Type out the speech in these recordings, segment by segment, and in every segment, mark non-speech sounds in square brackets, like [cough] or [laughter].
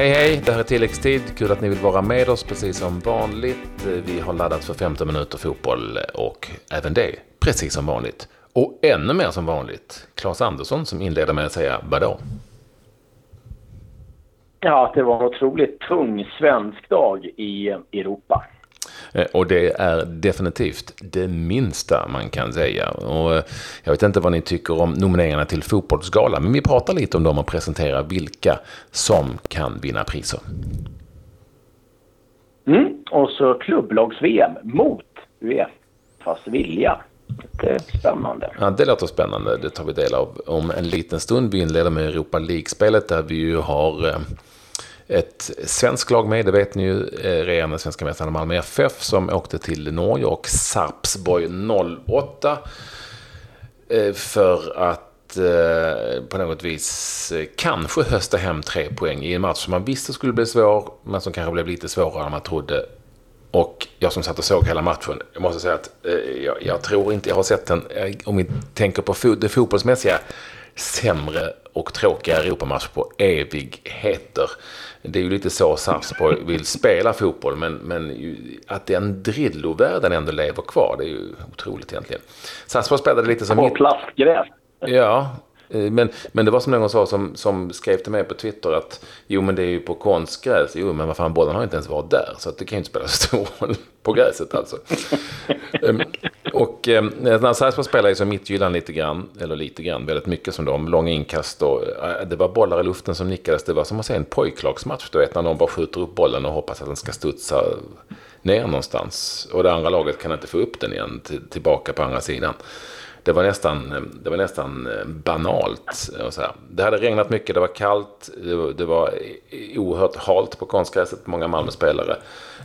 Hej hej, det här är tilläggstid. Kul att ni vill vara med oss precis som vanligt. Vi har laddat för 15 minuter fotboll och även det precis som vanligt. Och ännu mer som vanligt, Claes Andersson som inleder med att säga vadå? Ja, att det var en otroligt tung svensk dag i Europa. Eh, och det är definitivt det minsta man kan säga. Och eh, jag vet inte vad ni tycker om nomineringarna till Fotbollsgalan, men vi pratar lite om dem och presenterar vilka som kan vinna priser. Mm, och så klubblags-VM mot Uefas vilja. Det är spännande. Ja, det låter spännande. Det tar vi del av om en liten stund. Vi inleder med Europa League-spelet där vi ju har eh, ett svenskt lag med, det vet ni ju, eh, regerande svenska mästarna Malmö FF som åkte till Norge och Sarpsborg 08 eh, för att eh, på något vis kanske hösta hem tre poäng i en match som man visste skulle bli svår, men som kanske blev lite svårare än man trodde. Och jag som satt och såg hela matchen, jag måste säga att jag, jag tror inte jag har sett den, om vi tänker på det fotbollsmässiga, sämre och tråkiga Europamatch på evigheter. Det är ju lite så Sarpsborg vill spela fotboll, men, men att den Drillo-världen ändå lever kvar, det är ju otroligt egentligen. Sarpsborg spelade lite som... På plastgräs. Ja, Eh, men, men det var som någon sa som, som skrev till mig på Twitter att jo men det är ju på konstgräs. Jo men vad fan bollen har inte ens varit där. Så det kan ju inte spela så stor roll på gräset alltså. [laughs] och eh, när spelar ju som mittgyllan lite grann. Eller lite grann, väldigt mycket som de. Långa inkast och eh, det var bollar i luften som nickades. Det var som att se en pojklagsmatch. Du vet när någon bara skjuter upp bollen och hoppas att den ska studsa ner någonstans. Och det andra laget kan inte få upp den igen till, tillbaka på andra sidan det var nästan, det var nästan eh, banalt. Eh, så här. Det hade regnat mycket, det var kallt, det var, det var oerhört halt på konstgräset. Många Malmö-spelare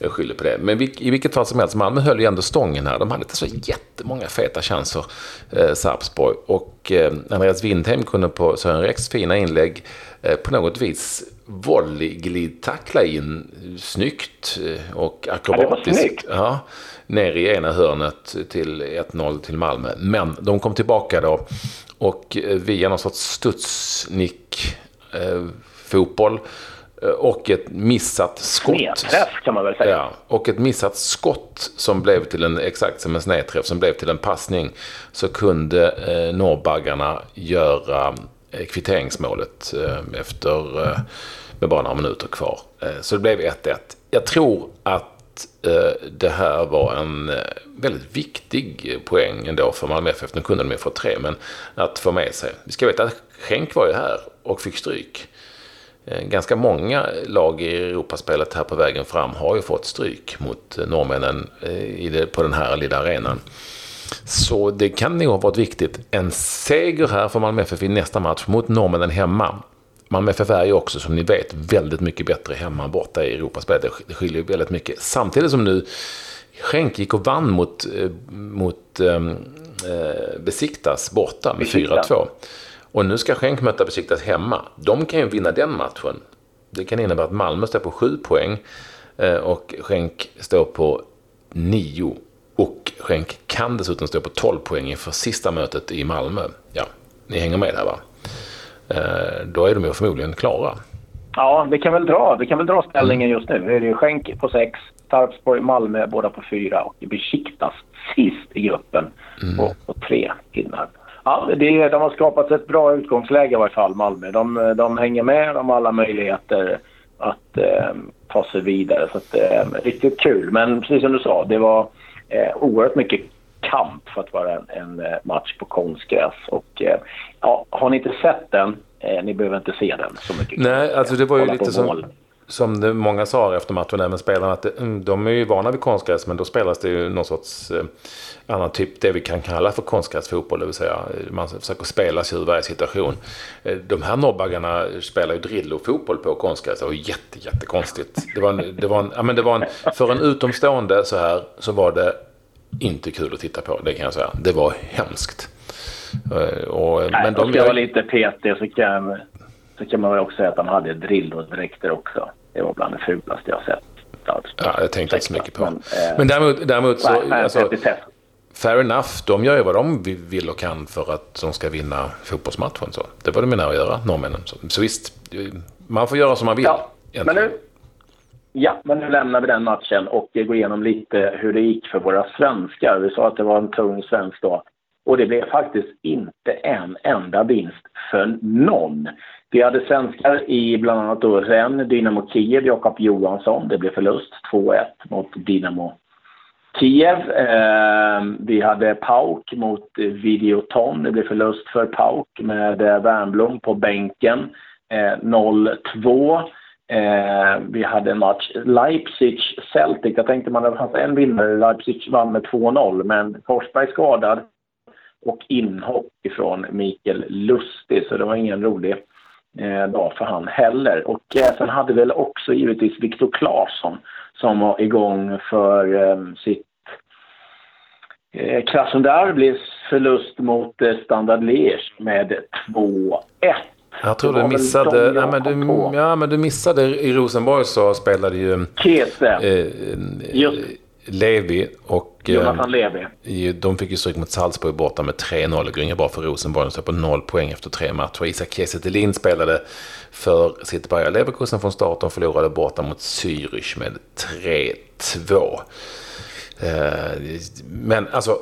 eh, skyller på det. Men i vilket fall som helst, Malmö höll ju ändå stången här. De hade inte så jättemånga feta chanser, eh, Sarpsborg. Och eh, Andreas Windheim kunde på Sören Rex fina inlägg eh, på något vis volleyglidtackla in snyggt eh, och akrobatiskt. Ja, snyggt. Ja ner i ena hörnet till 1-0 till Malmö. Men de kom tillbaka då och eh, via någon sorts studsnick eh, fotboll eh, och ett missat skott. Snedträff kan man väl säga. Ja, och ett missat skott som blev till en, exakt som en snedträff, som blev till en passning. Så kunde eh, norrbaggarna göra Eh, kvitteringsmålet eh, efter eh, med bara några minuter kvar. Så det blev 1-1. Jag tror att det här var en väldigt viktig poäng ändå för Malmö FF. Nu kunde de ju få tre, men att få med sig. Vi ska veta att Schenk var ju här och fick stryk. Ganska många lag i Europaspelet här på vägen fram har ju fått stryk mot norrmännen på den här lilla arenan. Så det kan nog ha varit viktigt. En seger här för Malmö FF i nästa match mot norrmännen hemma Malmö FF är ju också, som ni vet, väldigt mycket bättre hemma borta i Europaspelet. Det skiljer väldigt mycket. Samtidigt som nu Schenk gick och vann mot, eh, mot ehm, eh, Besiktas borta med 4-2. Och nu ska Schenk möta Besiktas hemma. De kan ju vinna den matchen. Det kan innebära att Malmö står på 7 poäng eh, och Schenk står på 9. Och Schenk kan dessutom stå på 12 poäng inför sista mötet i Malmö. Ja, ni hänger med här va? Eh, då är de ju förmodligen klara. Ja, vi kan väl dra, vi kan väl dra ställningen just nu. Nu är det ju Schenk på sex, Sarpsborg, Malmö båda på fyra och Besiktas sist i gruppen mm. på, på tre pinnar. Ja, det, de har skapat ett bra utgångsläge i varje fall, Malmö. De, de hänger med, de har alla möjligheter att eh, ta sig vidare. Så att, eh, riktigt kul. Men precis som du sa, det var eh, oerhört mycket kamp för att vara en, en eh, match på konstgräs. Och, eh, ja, har ni inte sett den, eh, ni behöver inte se den så mycket. Nej, alltså det var ju lite som, som det många sa efter matchen, även spelarna, att det, mm, de är ju vana vid konstgräs, men då spelas det ju någon sorts eh, annan typ, det vi kan kalla för konstgräsfotboll, det vill säga man försöker spela sig ur varje situation. De här nobbaggarna spelar ju drillo-fotboll på konstgräs, det var jätte, jättekonstigt. Det var, en, det var en, ja, men det var en, för en utomstående så här, så var det inte kul att titta på, det kan jag säga. Det var hemskt. Eh, och, Nej, men de ska jag vara lite petig så kan, så kan man väl också säga att han hade Drillo-dräkter också. Det var bland det fulaste jag sett. Ja, jag tänkte inte så mycket på. Men, eh, men däremot, däremot så... Nej, alltså, fair enough, de gör ju vad de vill och kan för att de ska vinna fotbollsmatchen. Så. Det var de menar att göra, norrmännen. Så, så visst, man får göra som man vill. Ja. Men nu, ja, men nu lämnar vi den matchen och går igenom lite hur det gick för våra svenskar. Vi sa att det var en tung svensk dag. Och det blev faktiskt inte en enda vinst för någon. Vi hade svenskar i bland annat då Rennes, Dynamo Kiev, Jakob Johansson. Det blev förlust 2-1 mot Dynamo Kiev. Eh, vi hade Pauk mot Videoton. Det blev förlust för Pauk med eh, Wernbloom på bänken. Eh, 0-2. Eh, vi hade en match Leipzig-Celtic. Jag tänkte man det fanns en vinnare. Leipzig vann med 2-0, men Forsberg skadad och inhopp ifrån Mikael Lustig, så det var ingen rolig dag för han heller. Och eh, sen hade väl också givetvis Viktor Claesson som var igång för eh, sitt eh, Krasnodar blev förlust mot eh, Standard Liège med 2-1. Jag tror du missade, ja men du, ja, men du missade i Rosenborg så spelade ju Kese. Eh, Just. Levi och Jonathan Levi. eh, de fick ju stryk mot Salzburg borta med 3-0. Det går inget bra för Rosenborg. De står på noll poäng efter tre matcher. Isak Kiese spelade för sitt Bayer Leverkusen från start. och förlorade borta mot Zürich med 3-2. Eh, men alltså,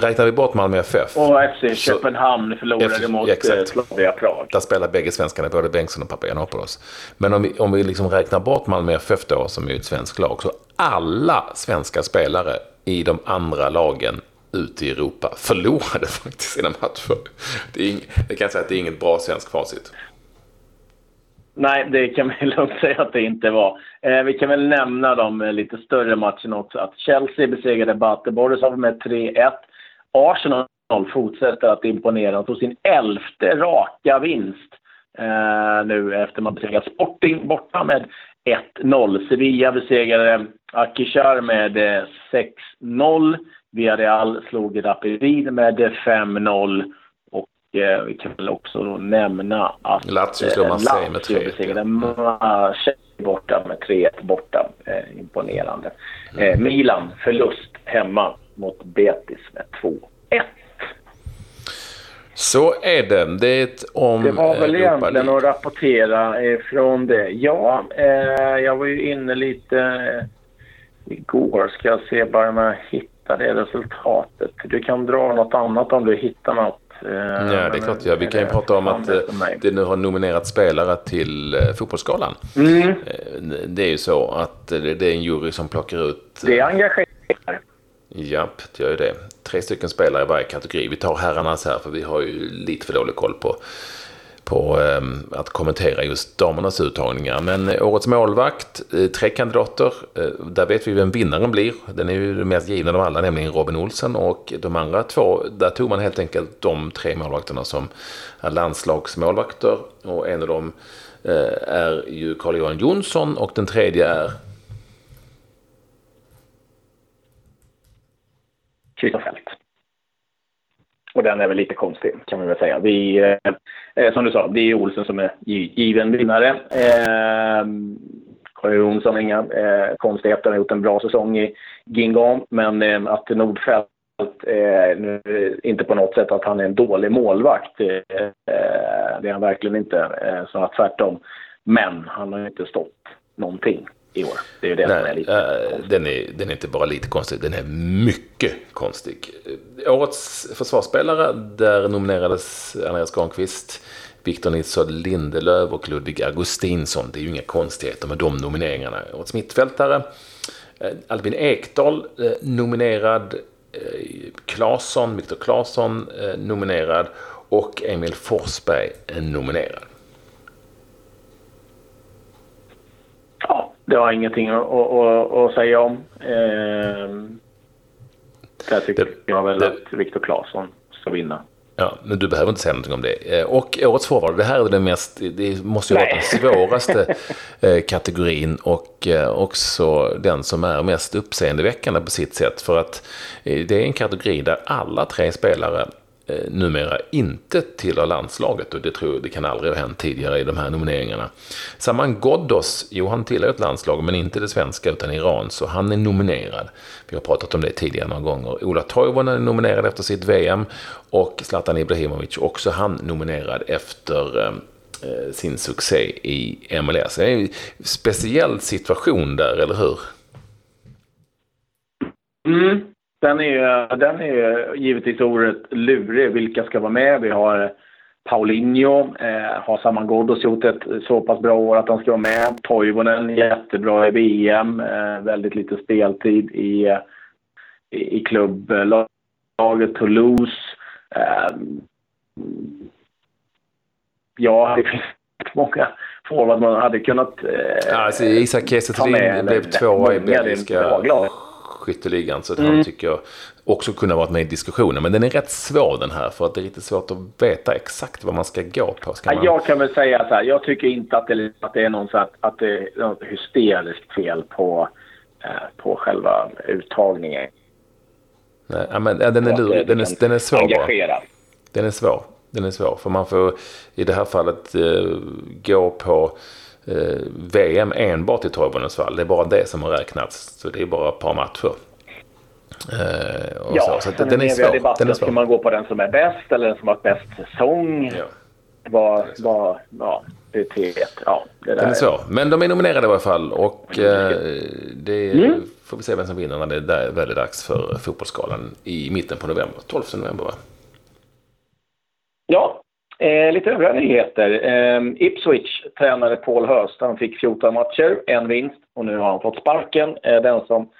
räknar vi bort Malmö FF. Och FC Köpenhamn förlorade FC mot exakt. eh, Slavia Prag. Där spelar bägge svenskarna, både Bengtsson och Papagiannopoulos. Men om vi, om vi liksom räknar bort Malmö FF då, som är ett svenskt lag, så alla svenska spelare i de andra lagen ute i Europa [laughs] förlorade faktiskt sina matcher. Det, är ing, det kan jag säga att det är inget bra svensk facit. Nej, det kan vi [laughs] lugnt säga att det inte var. Eh, vi kan väl nämna de eh, lite större matcherna också. Att Chelsea besegrade Bate Borisov med 3-1. Arsenal fortsätter att imponera och tog sin elfte raka vinst eh, nu efter man besegrat Sporting borta med 1-0. Sevilla besegrade Akishar med eh, 6-0. Villarreal slog Rapid med eh, 5-0. Eh, vi kan väl också nämna att Lazio slog eh, Marseille med Lazio 3-1. besegrade Marseille borta med 3-1 borta. Eh, imponerande. Eh, Milan förlust hemma mot Betis med 2-1. Så är det. Det om Det var väl Europa egentligen att rapportera ifrån det. Ja, eh, jag var ju inne lite eh, igår. Ska jag se bara om jag hittar det resultatet. Du kan dra något annat om du hittar något. Eh, Ja, det är klart jag. Vi kan ju prata om att eh, det nu har nominerat spelare till eh, Fotbollsskalan. Mm, Eh, Det är ju så att eh, det är en jury som plockar ut det engagerar. Japp, det gör ju det. Tre stycken spelare i varje kategori. Vi tar herrarnas här för vi har ju lite för dålig koll på, på ehm, att kommentera just damernas uttagningar. Men eh, årets målvakt, eh, tre kandidater. Eh, där vet vi vem vinnaren blir. Den är ju den mest givna av alla, nämligen Robin Olsen. Och de andra två, där tog man helt enkelt de tre målvakterna som är landslagsmålvakter. Och en av dem eh, är ju Carl-Johan Jonsson och den tredje är Christer Fält. Och den är väl lite konstig kan man väl säga. Vi, eh, eh som du sa, det är Olsen som är given vinnare. Eh, Karl Jonsson har inga eh, konstigheter, han har gjort en bra säsong i Gingham. Men eh, att Nordfeldt eh, nu, eh, inte på något sätt att han är en dålig målvakt. Eh, eh, det är han verkligen inte. Eh, så att tvärtom. Men han har inte stått någonting i år. Det är det som är Nej, lite eh, den, är, den är inte bara lite konstig, den är mycket konstig. Årets försvarsspelare, där nominerades Andreas Granqvist, Victor Nilsson Lindelöf och Ludvig Augustinsson. Det är ju inga konstigheter med de nomineringarna. Årets mittfältare, eh, Albin Ekdal eh, nominerad, Claesson, Viktor Claesson nominerad och Emil Forsberg nominerad. Ja, det har ingenting att, att, att säga om. Ehm, där tycker Det- jag väl det- att Viktor Claesson ska vinna. Ja, men du behöver inte säga någonting om det. Eh, Och årets forward, det här är det mest, det måste ju vara den svåraste [laughs] eh, kategorin och eh, också den som är mest uppseendeväckande på sitt sätt. För att eh, det är en kategori där alla tre spelare eh, numera inte tillhör landslaget och det tror jag det kan aldrig ha hänt tidigare i de här nomineringarna. Saman Ghoddos, jo han tillhör ett landslag men inte det svenska utan Iran så han är nominerad. Vi har pratat om det tidigare några gånger. Ola Toivonen är nominerad efter sitt VM och Zlatan Ibrahimovic också han nominerad efter eh, eh sin succé i MLS. Det är en speciell situation där, eller hur? Mm. Den är, den är givetvis oerhört lurig. Vilka ska vara med? Vi har Paulinho. Eh, har Saman Ghoddos gjort ett så pass bra år att han ska vara med? Toivonen jättebra i VM. Eh, väldigt lite speltid i, i, i klubblaget Toulouse. Eh, ja, det finns [laughs] många forward man hade kunnat eh, alltså, Isak Kiese blev tvåa i belgiska skytteligan. Så mm. han tycker jag också kunde ha varit med i diskussionen. Men den är rätt svår den här. För att det är lite svårt att veta exakt vad man ska gå på. Ska man... Jag kan väl säga så här. Jag tycker inte att det, att det är någon så att, att det är något hysteriskt fel på, eh, på själva uttagningen. Nej, men, ja, den är lurig. Den är, den är svår engagera. Den är svår. Den är svår. För man får i det här fallet eh, gå på VM enbart i Toivonens fall. Det är bara det som har räknats. Så det är bara ett par matcher. Eh, ja, så. Så den, är svår. Debatten, den är svår. Ska man gå på den som är bäst eller den som har bäst säsong? Ja. Vad, vad, ja, det är T1. Ja, det den är svår. Men de är nominerade i alla fall. Och eh, det mm. får vi se vem som vinner när det är väldigt dags för Fotbollsskalan i mitten på november. 12 november va? Ja, Eh, lite övriga nyheter. Eh, Ipswich tränare Paul Höst, Han fick 14 matcher, en vinst och nu har han fått sparken. Eh, den som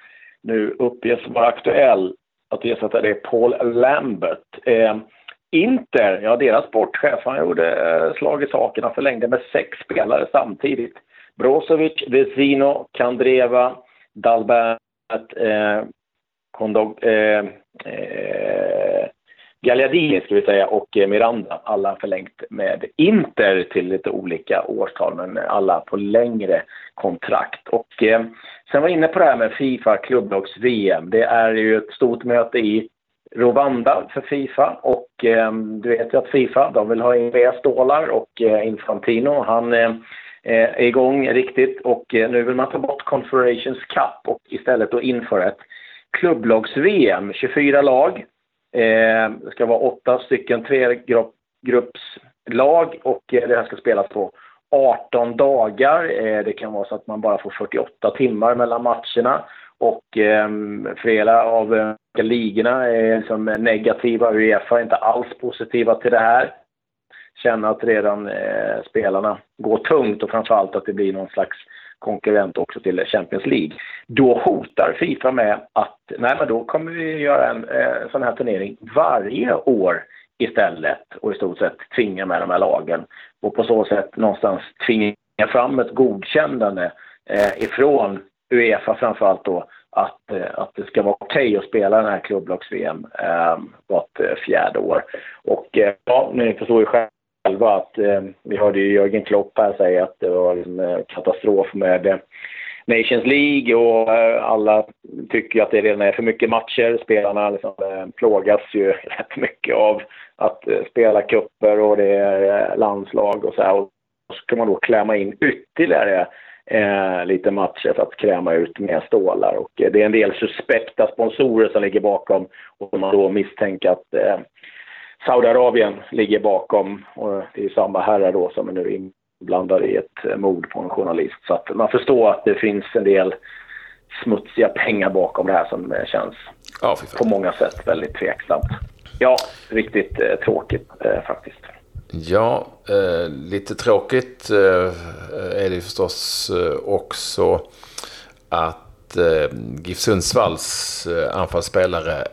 nu uppges vara aktuell att ersätta det är Paul Lambert. Eh, Inter, ja deras sportchef, han gjorde eh, slag i saken. Han förlängde med sex spelare samtidigt. Brozovic, Vesino, Kandreva, Dalbert, eh, Kondog, eh, eh, Gagliardini ska vi säga och Miranda. Alla förlängt med Inter till lite olika årstal men alla på längre kontrakt. Och eh, sen var jag inne på det här med Fifa klubblags-VM. Det är ju ett stort möte i Rwanda för Fifa och eh, du vet ju att Fifa de vill ha in mer stålar och eh, Infantino han eh, eh, är igång riktigt och eh, nu vill man ta bort Confederations Cup och istället då införa ett klubblags-VM, 24 lag Eh, det ska vara åtta stycken tregruppslag och eh, det här ska spelas på 18 dagar. Eh, det kan vara så att man bara får 48 timmar mellan matcherna. Och eh, flera av eh, ligorna är liksom negativa. Uefa är inte alls positiva till det här. Känner att redan eh, spelarna går tungt och framförallt att det blir någon slags konkurrent också till Champions League. Då hotar Fifa med att nej, men då kommer vi göra en eh, sån här turnering varje år istället och i stort sett tvinga med de här lagen och på så sätt någonstans tvinga fram ett godkännande eh, ifrån Uefa framförallt då att, eh, att det ska vara okej okay att spela den här klubblags-VM eh, vart eh, fjärde år. Och eh, ja, ni förstår ju själva själva att eh, vi hörde ju Jörgen Klopp här säga att det var en katastrof med eh, Nations League och eh, alla tycker att det redan är för mycket matcher. Spelarna liksom, eh, plågas ju [laughs] rätt mycket av att eh, spela kupper och det är eh, landslag och så här. Och så ska man då klämma in ytterligare eh, lite matcher för att kräma ut mer stålar. Och det är en del suspekta sponsorer som ligger bakom och man då misstänker att eh, Saudiarabien ligger bakom och det är samma herrar då som är nu inblandade i ett mord på en journalist. Så att man förstår att det finns en del smutsiga pengar bakom det här som känns ja, på många sätt väldigt tveksamt. Ja, riktigt eh, tråkigt eh, faktiskt. Ja, eh, lite tråkigt eh, är det förstås eh, också att eh, GIF Sundsvalls anfallsspelare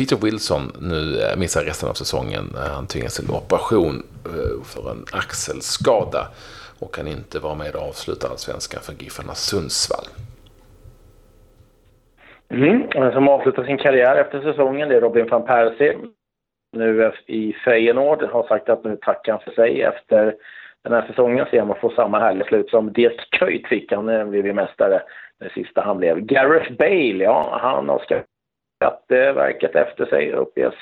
Peter Wilson nu eh, missar resten av säsongen. Eh, han tvingas till operation eh, för en axelskada och kan inte vara med och avsluta allsvenskan för Giffarna Sundsvall. Mm. Som avslutar sin karriär efter säsongen det är Robin van Persie. Nu i Feyenoord har sagt att nu tackar han för sig efter den här säsongen. Se om man får samma härliga slut som Dirk Kuyt fick. Han blev mästare det sista han blev. Gareth Bale, ja han har Skatteverket eh, efter sig uppges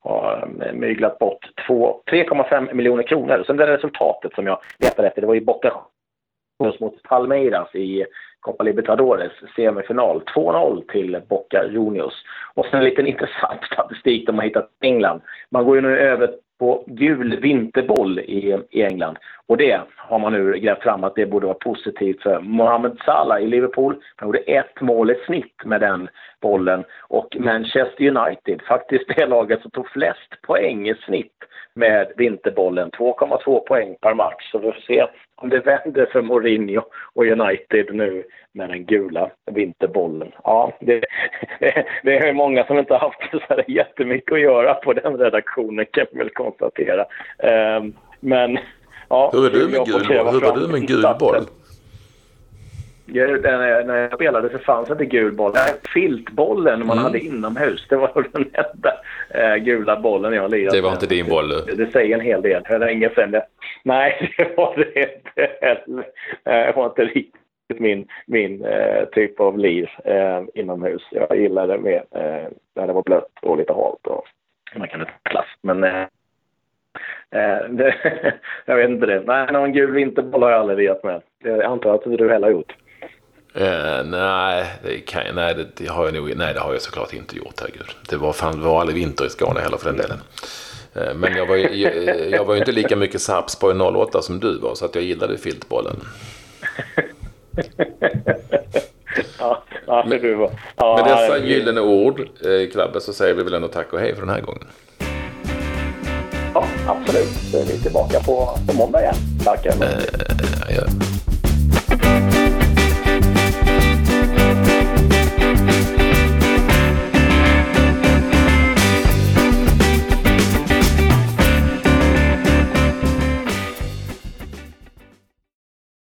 ha eh, myglat bort 3,5 miljoner kronor. Sen det resultatet som jag letade efter, det var ju botten mot Palmeiras i Copa Libertadores semifinal. 2-0 till Boca Juniors. Och sen en liten intressant [laughs] statistik de har hittat i England. Man går ju nu över på gul vinterboll i, i England. Och det har man nu grävt fram att det borde vara positivt för Mohamed Salah i Liverpool. Han gjorde ett mål i snitt med den bollen. Och Manchester United, [laughs] faktiskt det laget som tog flest poäng i snitt med vinterbollen. 2,2 poäng per match. Så vi får se om det vänder för Mourinho och United nu med den gula vinterbollen. Ja, det, det är många som inte har haft så jättemycket att göra på den redaktionen kan vi väl konstatera. Ehm, men ja, hur är du med gul boll? Hur var du med gul boll? När jag spelade så fanns inte gul boll. Filtbollen man mm. hade inomhus, det var [laughs] den enda äh, gula bollen jag lirade Det var inte din boll? Det, det säger en hel del. Det länge sedan. Nej, [laughs] det var det inte heller. Det var inte riktigt min, min äh, typ av liv inomhus. Jag gillade det mer när det var blött och lite halt och man kan inte klass. Men [laughs] det, jag vet inte det. Nej, någon gul vinterboll har jag aldrig lirat med. Jag antar att du heller har gjort. Uh, nej, det kan, nej, det, det, har jag nog, nej, det har jag såklart inte gjort. Herregud. Det var, fan, det var aldrig vinter i Skåne heller för den delen. Uh, men jag var, jag, jag var ju inte lika mycket Sarpsborg 08 som du var, så att jag gillade filtbollen. [laughs] ja, ja, med, du var. Ja, med dessa gyllene ord, eh, Klabbe, så säger vi väl ändå tack och hej för den här gången. Ja, absolut. Så är vi tillbaka på, på måndag igen. Tack. Uh, ja.